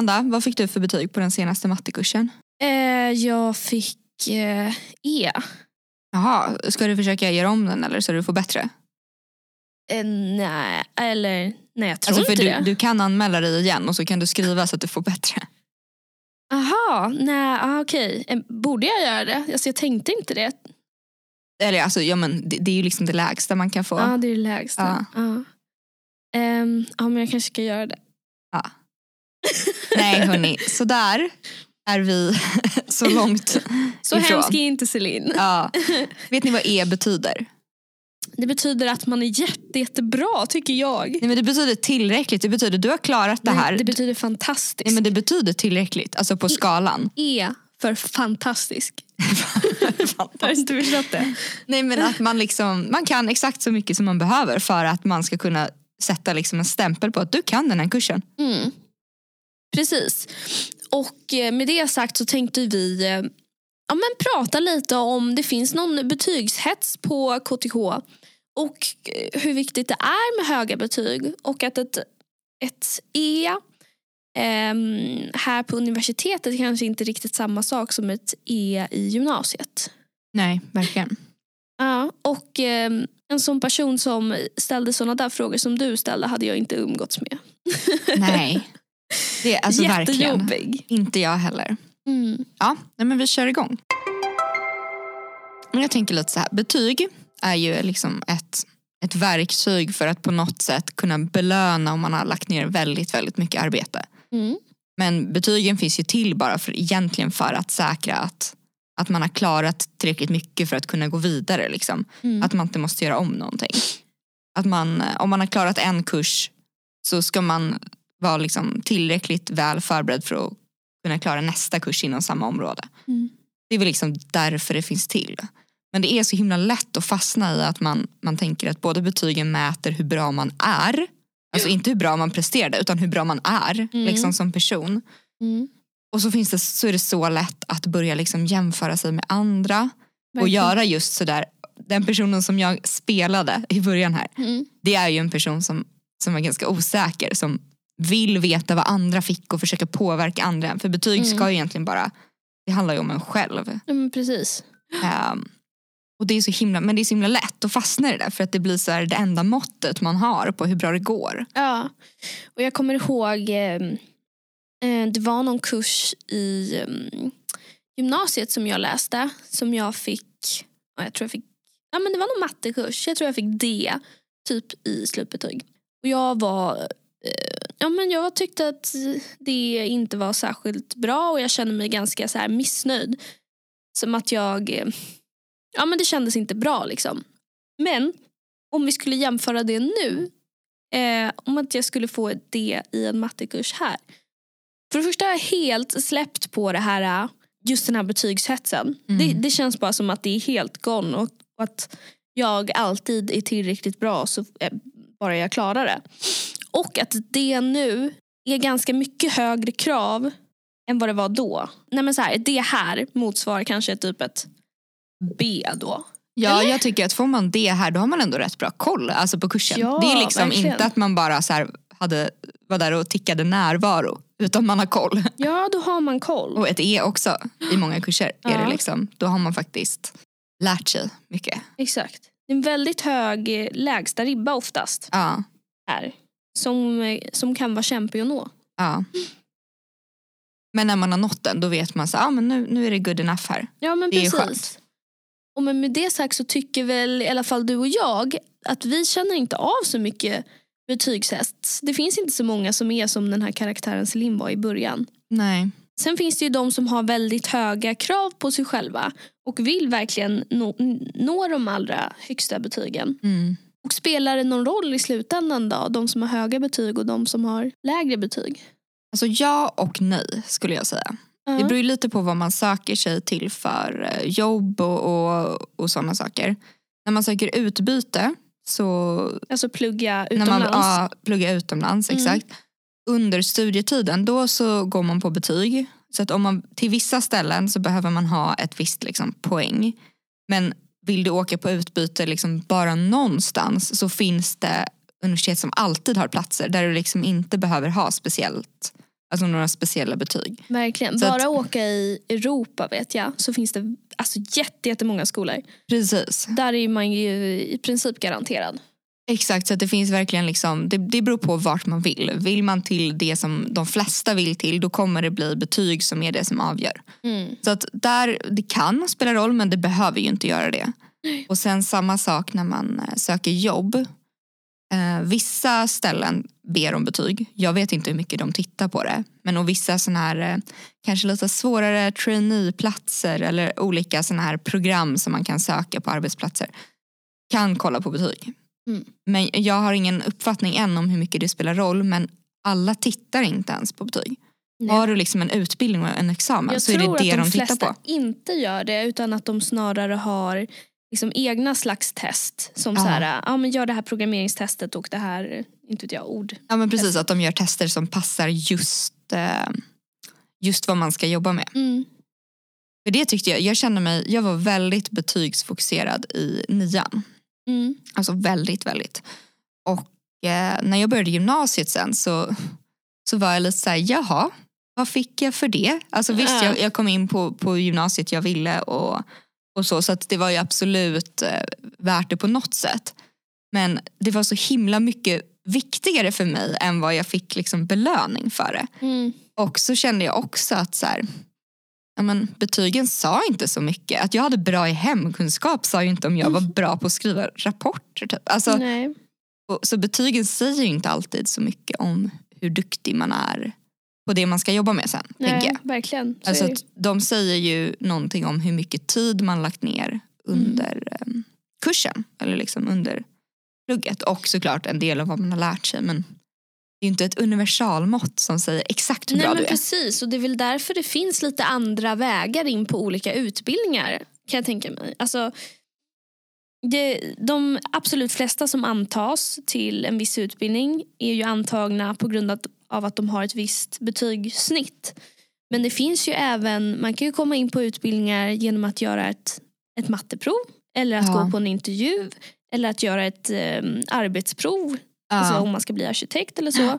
Amanda, vad fick du för betyg på den senaste mattekursen? Eh, jag fick eh, E. Jaha, ska du försöka göra om den eller så du får bättre? Eh, nej, eller nej jag tror Alltså för inte du, det. du kan anmäla dig igen och så kan du skriva så att du får bättre. Aha, nej, ah, okej. Eh, Borde jag göra det? Alltså, jag tänkte inte det. Eller alltså, ja, men det, det är ju liksom det lägsta man kan få. Ja, det är det lägsta. Ja. Ja. Ehm, ja, men jag kanske ska göra det. Nej hörni, så där är vi så långt Så ifrån. hemsk är inte Celine. Ja. Vet ni vad E betyder? Det betyder att man är jätte, jättebra tycker jag. Nej, men det betyder tillräckligt. Det betyder du har klarat det här. Det betyder fantastiskt. Nej, men det betyder tillräckligt, alltså på skalan. E för fantastisk. Har du inte förstått det? Nej men att man liksom, man kan exakt så mycket som man behöver för att man ska kunna sätta liksom en stämpel på att du kan den här kursen. Mm. Precis. Och eh, med det sagt så tänkte vi eh, ja, men prata lite om det finns någon betygshets på KTH och eh, hur viktigt det är med höga betyg och att ett, ett E ehm, här på universitetet kanske inte riktigt samma sak som ett E i gymnasiet. Nej, verkligen. Ja, och ehm, en sån person som ställde såna där frågor som du ställde hade jag inte umgåtts med. Nej. Det är alltså verkligen Jättejobbig. inte jag heller. Mm. Ja, nej, men vi kör igång. Men jag tänker lite så här, betyg är ju liksom ett, ett verktyg för att på något sätt kunna belöna om man har lagt ner väldigt, väldigt mycket arbete. Mm. Men betygen finns ju till bara för egentligen för att säkra att, att man har klarat tillräckligt mycket för att kunna gå vidare. Liksom. Mm. Att man inte måste göra om någonting. Att man, om man har klarat en kurs så ska man vara liksom tillräckligt väl förberedd för att kunna klara nästa kurs inom samma område. Mm. Det är väl liksom därför det finns till. Men det är så himla lätt att fastna i att man, man tänker att både betygen mäter hur bra man är, alltså inte hur bra man presterade utan hur bra man är Mm. liksom som person. Mm. Och så, finns det, så är det så lätt att börja liksom jämföra sig med andra och Verkligen. göra just sådär. Den personen som jag spelade i början här, Mm. det är ju en person som, som är ganska osäker, som vill veta vad andra fick och försöka påverka andra. För betyg Mm. ska ju egentligen bara, det handlar ju om en själv. Men precis. Ehm, och det är så himla, men det är så himla lätt att fastna i det där för att det blir så det enda måttet man har på hur bra det går. Ja. Och jag kommer ihåg, eh, eh, det var någon kurs i eh, gymnasiet som jag läste som jag fick, ja, jag tror jag fick, ja men det var någon mattekurs, jag tror jag fick D typ i slutbetyg. Och jag var, ja men jag tyckte att det inte var särskilt bra och jag kände mig ganska så här missnöjd. Som att jag, eh, ja men det kändes inte bra liksom. Men om vi skulle jämföra det nu eh, om att jag skulle få ett D i en mattekurs här. För det första har jag helt släppt på det här, eh, just den här betygshetsen. Mm. Det, det känns bara som att det är helt gone och, och att jag alltid är tillräckligt bra så eh, bara jag klarar det. Och att det nu är ganska mycket högre krav än vad det var då. Nej men så här, det här motsvarar kanske typ ett B då. Ja, jag tycker att får man det här då har man ändå rätt bra koll alltså på kursen. Ja, det är liksom verkligen. inte att man bara så hade, var där och tickade närvaro utan man har koll. Ja, då har man koll. Och ett E också i många kurser. Är Ja. det liksom, då har man faktiskt lärt sig mycket. Exakt. Det är en väldigt hög eh, lägsta ribba oftast Ja, här. Som, eh, som kan vara kämpig att nå. ja. Men när man har nått den då vet man så ah, men nu, nu är det good enough här. Ja men Det är precis. skönt. Och men med det sagt så tycker väl i alla fall du och jag att vi känner inte av så mycket betygshets. Det finns inte så många som är som den här karaktären Celine var i början. Nej. Sen finns det ju de som har väldigt höga krav på sig själva och vill verkligen nå, nå de allra högsta betygen. Mm. Och spelar det någon roll i slutändan då? De som har höga betyg och de som har lägre betyg? Alltså ja och nej skulle jag säga. Ja. Det beror ju lite på vad man söker sig till för eh, jobb och, och, och sådana saker. När man söker utbyte så Alltså plugga när utomlands. man ja, pluggar utomlands, Mm. exakt. Under studietiden då så går man på betyg. Så att om man, till vissa ställen så behöver man ha ett visst liksom, poäng. Men vill du åka på utbyte liksom bara någonstans så finns det universitet som alltid har platser där du liksom inte behöver ha speciellt Alltså några speciella betyg. Verkligen. Så Bara att- åka i Europa vet jag så finns det alltså jätte, jättemånga skolor. Precis. Där är man ju i princip garanterad. Exakt, så att det finns verkligen liksom, det, det beror på vart man vill. Vill man till det som de flesta vill till då kommer det bli betyg som är det som avgör. Mm. Så att där, det kan spela roll men det behöver ju inte göra det. Och sen samma sak när man eh, söker jobb. Eh, vissa ställen ber om betyg. Jag vet inte hur mycket de tittar på det. Men och vissa såna här eh, kanske lite svårare traineeplatser eller olika såna här program som man kan söka på arbetsplatser kan kolla på betyg. Mm. Men jag har ingen uppfattning än om hur mycket det spelar roll men alla tittar inte ens på betyg. Nej. Har du liksom en utbildning och en examen Jag så är tror det det att de, de tittar flesta på. inte gör det utan att de snarare har liksom egna slags test. Som Ja. så här, ja, men gör det här programmeringstestet och det här, inte vet jag, ord. Ja men precis att de gör tester som passar just, eh, just vad man ska jobba med. Mm. För det tyckte jag, jag kände mig, jag var väldigt betygsfokuserad i nian. Mm. Alltså väldigt, väldigt. Och eh, när jag började gymnasiet sen så, så var jag lite så här, jaha, vad fick jag för det? Alltså visst, Ja. jag, jag kom in på, på gymnasiet jag ville och, och så, så att det var ju absolut eh, värt det på något sätt. Men det var så himla mycket viktigare för mig än vad jag fick liksom belöning för det. Mm. Och så kände jag också att så här, men, betygen sa inte så mycket. Att jag hade bra i hemkunskap sa ju inte om jag var bra på att skriva rapporter. Typ. Alltså, Nej. och, så betygen säger ju inte alltid så mycket om hur duktig man är på det man ska jobba med sen. Nej, verkligen. Så Alltså de säger ju någonting om hur mycket tid man lagt ner under em, kursen. Eller liksom under plugget. Och såklart en del av vad man har lärt sig. Men är ju inte ett universalmått som säger exakt hur Nej bra men du är. precis och det är väl därför det finns lite andra vägar in på olika utbildningar kan jag tänka mig. Alltså, det, de absolut flesta som antas till en viss utbildning är ju antagna på grund av att de har ett visst betygssnitt. Men det finns ju även, man kan ju komma in på utbildningar genom att göra ett, ett matteprov eller att Ja. gå på en intervju eller att göra ett eh, arbetsprov alltså om man ska bli arkitekt eller så.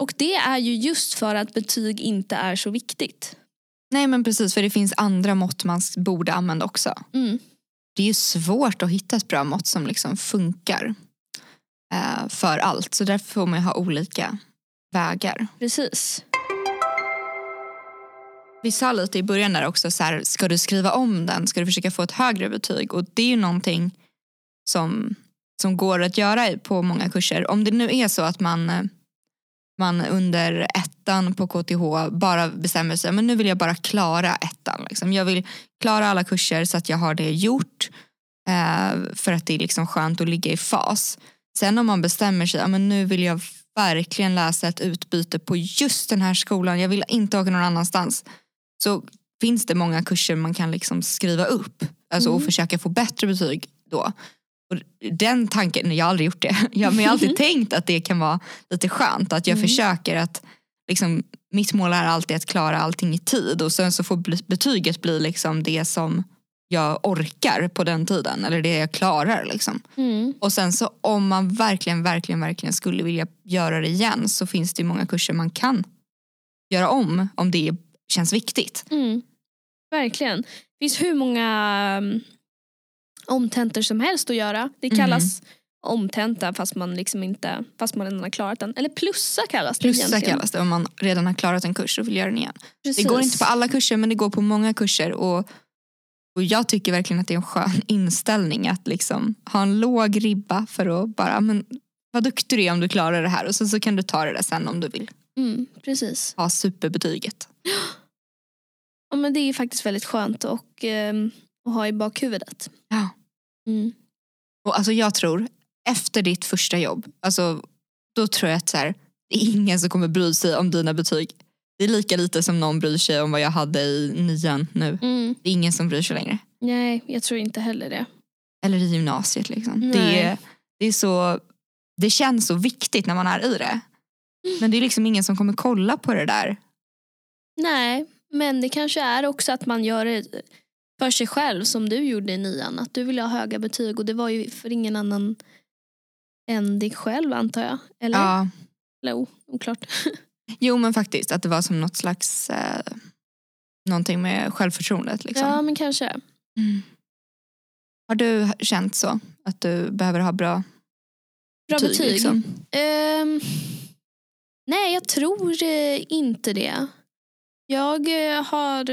Och det är ju just för att betyg inte är så viktigt. Nej men precis för det finns andra mått man borde använda också. Mm. Det är ju svårt att hitta ett bra mått som liksom funkar eh, för allt. Så därför får man ju ha olika vägar. Precis. Vi sa lite i början där också, så här, ska du skriva om den? Ska du försöka få ett högre betyg? Och det är ju någonting som, som går att göra på många kurser. Om det nu är så att man, eh, man under ettan på KTH bara bestämmer sig, men nu vill jag bara klara ettan. Liksom. Jag vill klara alla kurser så att jag har det gjort. Eh, för att det är liksom skönt att ligga i fas. Sen om man bestämmer sig, men nu vill jag verkligen läsa ett utbyte på just den här skolan. Jag vill inte åka någon annanstans så finns det många kurser man kan liksom skriva upp alltså, och Mm. försöka få bättre betyg då. Och den tanken, jag har aldrig gjort det, jag, men jag har alltid tänkt att det kan vara lite skönt att jag Mm. försöker att liksom, mitt mål är alltid att klara allting i tid och sen så får betyget bli liksom det som jag orkar på den tiden eller det jag klarar. Liksom. Mm. Och sen så om man verkligen, verkligen, verkligen skulle vilja göra det igen så finns det många kurser man kan göra om om det känns viktigt. Mm. Verkligen. Det finns hur många um, omtentor som helst att göra. Det kallas omtenta fast man liksom inte fast man redan har klarat den. Eller plussa kallas det Plussa egentligen. kallas det om man redan har klarat en kurs och vill göra den igen. Precis. Det går inte på alla kurser men det går på många kurser. Och, och jag tycker verkligen att det är en skön inställning att liksom ha en låg ribba för att bara, men vad duktig du är om du klarar det här och sen så kan du ta det där sen om du vill Mm, precis. ha superbetyget. Ja, men det är faktiskt väldigt skönt och, ehm, att ha i bakhuvudet. Ja. Mm. Och alltså jag tror, efter ditt första jobb, alltså, då tror jag att så här, det är ingen som kommer bry sig om dina betyg. Det är lika lite som någon bryr sig om vad jag hade i nian nu. Mm. Det är ingen som bryr sig längre. Nej, jag tror inte heller det. Eller i gymnasiet. Liksom. Nej. Det, är, det, är så, det känns så viktigt när man är i det. Men det är liksom ingen som kommer kolla på det där. Nej, men det kanske är också att man gör det för sig själv som du gjorde i nian. Att du ville ha höga betyg och det var ju för ingen annan än dig själv antar jag. Eller? Ja, Eller oklart. Jo men faktiskt att det var som något slags eh, någonting med självförtroendet. Liksom. Ja men kanske. Mm. Har du känt så? Att du behöver ha bra, Bra betyg. Liksom? Ehm, nej jag tror eh, inte det. Jag eh, har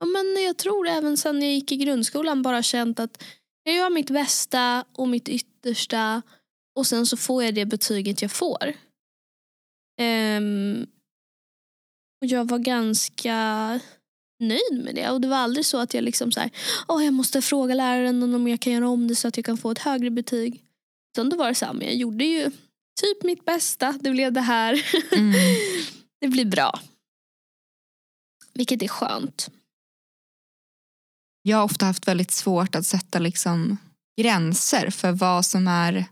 ja, men jag tror även sen jag gick i grundskolan bara känt att jag gör mitt bästa och mitt yttersta och sen så får jag det betyget jag får. Ehm, och jag var ganska nöjd med det och det var aldrig så att jag liksom så här, Åh, jag måste fråga läraren om jag kan göra om det så att jag kan få ett högre betyg. Utan då var det men jag gjorde ju typ mitt bästa, det blev det här. Mm. det blir bra. Vilket är skönt. Jag har ofta haft väldigt svårt att sätta liksom gränser för vad som är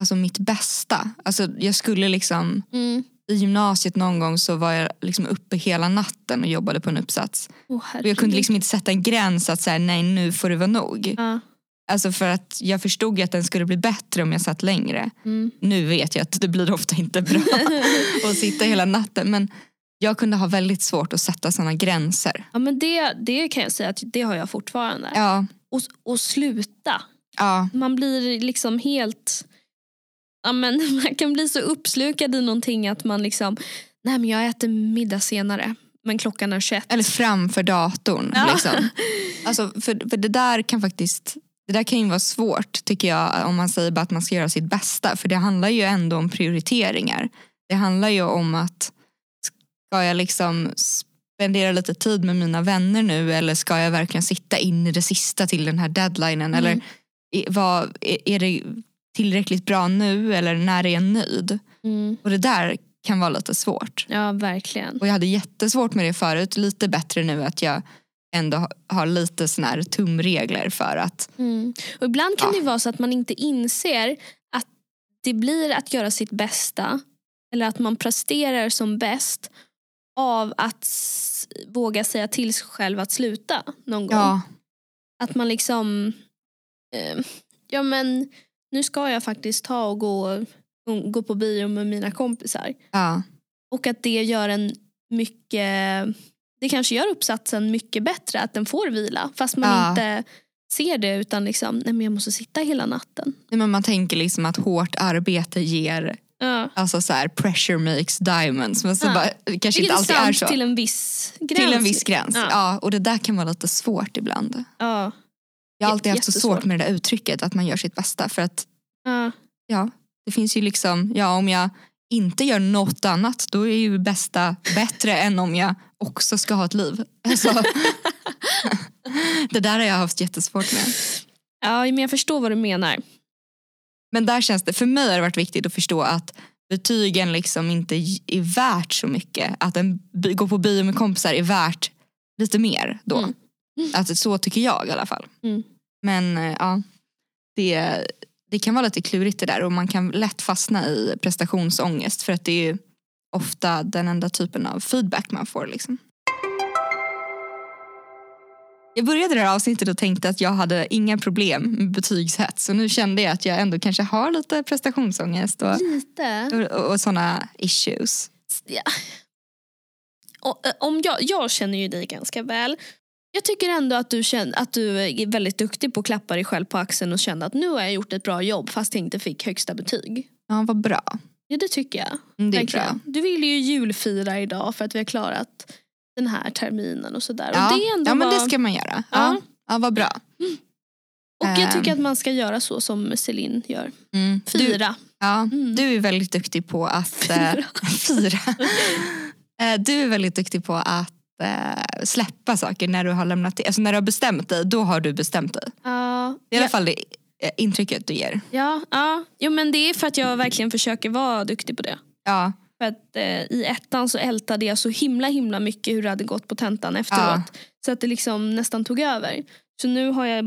alltså mitt bästa. Alltså jag skulle liksom Mm. i gymnasiet någon gång så var jag liksom uppe hela natten och jobbade på en uppsats. Oh, Och jag kunde liksom inte sätta en gräns att säga nej nu får det vara nog. Ja. Alltså för att jag förstod att den skulle bli bättre om jag satt längre. Mm. Nu vet jag att det blir ofta inte bra att sitta hela natten. Men jag kunde ha väldigt svårt att sätta sådana gränser. ja, men det, det kan jag säga att det har jag fortfarande. Ja, Och, och sluta. ja, Man blir liksom helt... Ja, men man kan bli så uppslukad i någonting att man liksom... Nej men jag äter middag senare. Men klockan är 21. eller framför datorn. Ja. Liksom. Alltså, för, för det där kan faktiskt det där kan ju vara svårt tycker jag om man säger bara att man ska göra sitt bästa. För det handlar ju ändå om prioriteringar. Det handlar ju om att ska jag liksom spendera lite tid med mina vänner nu eller ska jag verkligen sitta in i det sista till den här deadlinen? Mm. Eller är, vad, är det tillräckligt bra nu eller när är jag nöjd? Mm. Och det där kan vara lite svårt. Ja verkligen. Och jag hade jättesvårt med det förut. Lite bättre nu att jag ändå ha- har lite såna här tumregler för att Mm. Och ibland kan Ja. det vara så att man inte inser att det blir att göra sitt bästa eller att man presterar som bäst av att våga säga till sig själv att sluta någon gång. ja, Att man liksom, eh, ja men nu ska jag faktiskt ta och gå, gå på bio med mina kompisar. ja, Och att det gör en mycket, det kanske gör uppsatsen mycket bättre att den får vila fast man Ja. inte ser det utan liksom, nej men jag måste sitta hela natten. Nej, men man tänker liksom att hårt arbete ger Ja. alltså så här, pressure makes diamonds. Men så Ja. bara, kanske Vilket inte alltid är så. till en viss gräns. Till en viss gräns. Ja. Ja. och det där kan vara lite svårt ibland. Ja. Jag har alltid haft så svårt med det där uttrycket att man gör sitt bästa. För att Ja. ja, det finns ju liksom, ja om jag inte gör något annat då är ju bästa bättre än om jag också ska ha ett liv. Alltså, det där har jag haft jättesvårt med. ja, men jag förstår vad du menar. Men där känns det, för mig har det varit viktigt att förstå att betygen liksom inte är värt så mycket. Att en gå på bio med kompisar är värt lite mer då. Mm. Alltså, så tycker jag i alla fall. Mm. Men eh, ja, det, det kan vara lite klurigt det där och man kan lätt fastna i prestationsångest för att det är ofta den enda typen av feedback man får. Liksom. Jag började det här avsnittet och tänkte att jag hade inga problem med betygshets och nu kände jag att jag ändå kanske har lite prestationsångest och, Lite. och, och sådana issues. Ja. Och, eh, om jag, jag känner ju dig ganska väl. Jag tycker ändå att du, känner, att du är väldigt duktig på att klappa dig själv på axeln och känna att nu har jag gjort ett bra jobb fast jag inte fick högsta betyg. Ja, vad bra. Ja det tycker jag. Mm, Det är bra. Du vill ju julfira idag för att vi har klarat den här terminen och sådär. Ja, Och det, ändå ja men det vad- ska man göra. Ja. Ja. Vad bra. och jag tycker Ehm. att man ska göra så som Celine gör. Mm. Du, Fira. ja, Mm. du är väldigt duktig på att eh, fira. Eh, Du är väldigt duktig på att eh, släppa saker när du har lämnat det. Alltså när du har bestämt dig, då har du bestämt dig. Ja, Det är i alla fall det intrycket du ger. ja, ja. Jo, men det är för att jag verkligen försöker vara duktig på det. Ja, För att eh, i ettan så ältade jag så himla himla mycket hur det hade gått på tentan efteråt. Så att det liksom nästan tog över. Så nu har jag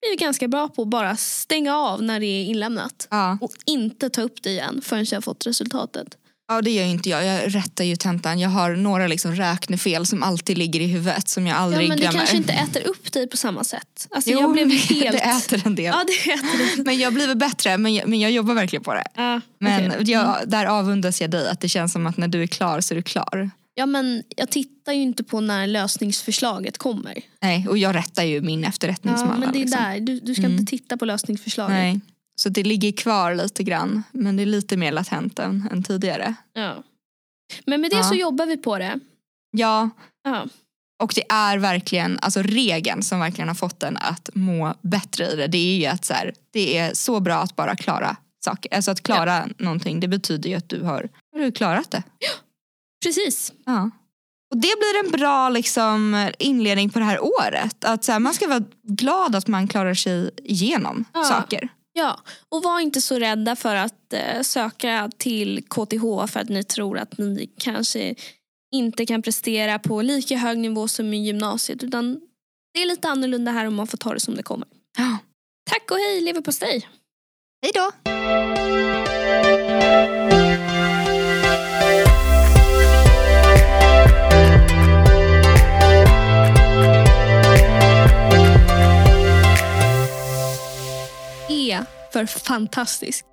blivit ganska bra på att bara stänga av när det är inlämnat. ja. Och inte ta upp det igen förrän jag har fått resultatet. Ja det gör ju inte jag. Jag rättar ju tentan. Jag har några liksom räknefel som alltid ligger i huvudet som jag Ja, aldrig men det glömmer. kanske inte äter upp dig på samma sätt. Alltså, Jo, jag blev helt... det äter en del. Ja, det äter det. Men jag blir bättre men jag, men jag jobbar verkligen på det. Ja, Men okej. jag, där avundas jag dig att det känns som att när du är klar så är du klar. ja, men jag tittar ju inte på när lösningsförslaget kommer. Nej, och jag rättar ju min efterrättningsmalla. Ja, men det är liksom. där. Du, du ska Mm. inte titta på lösningsförslaget. Nej. Så det ligger kvar lite grann men det är lite mer latent än, än tidigare. Ja. Men med det Ja. så jobbar vi på det. Ja, Ja. och det är verkligen alltså regeln som verkligen har fått en att må bättre i det. Det är ju att så här, det är så bra att bara klara saker. Alltså att klara någonting det betyder ju att du har, har du klarat det. Precis. Ja. Och det blir en bra liksom, inledning på det här året. Att så här, man ska vara glad att man klarar sig igenom Ja. saker. Ja, och var inte så rädda för att eh, söka till KTH för att ni tror att ni kanske inte kan prestera på lika hög nivå som i gymnasiet. Utan det är lite annorlunda här och man får ta det som det kommer. Ja. Tack och hej leverpastej! Hej då! För fantastisk.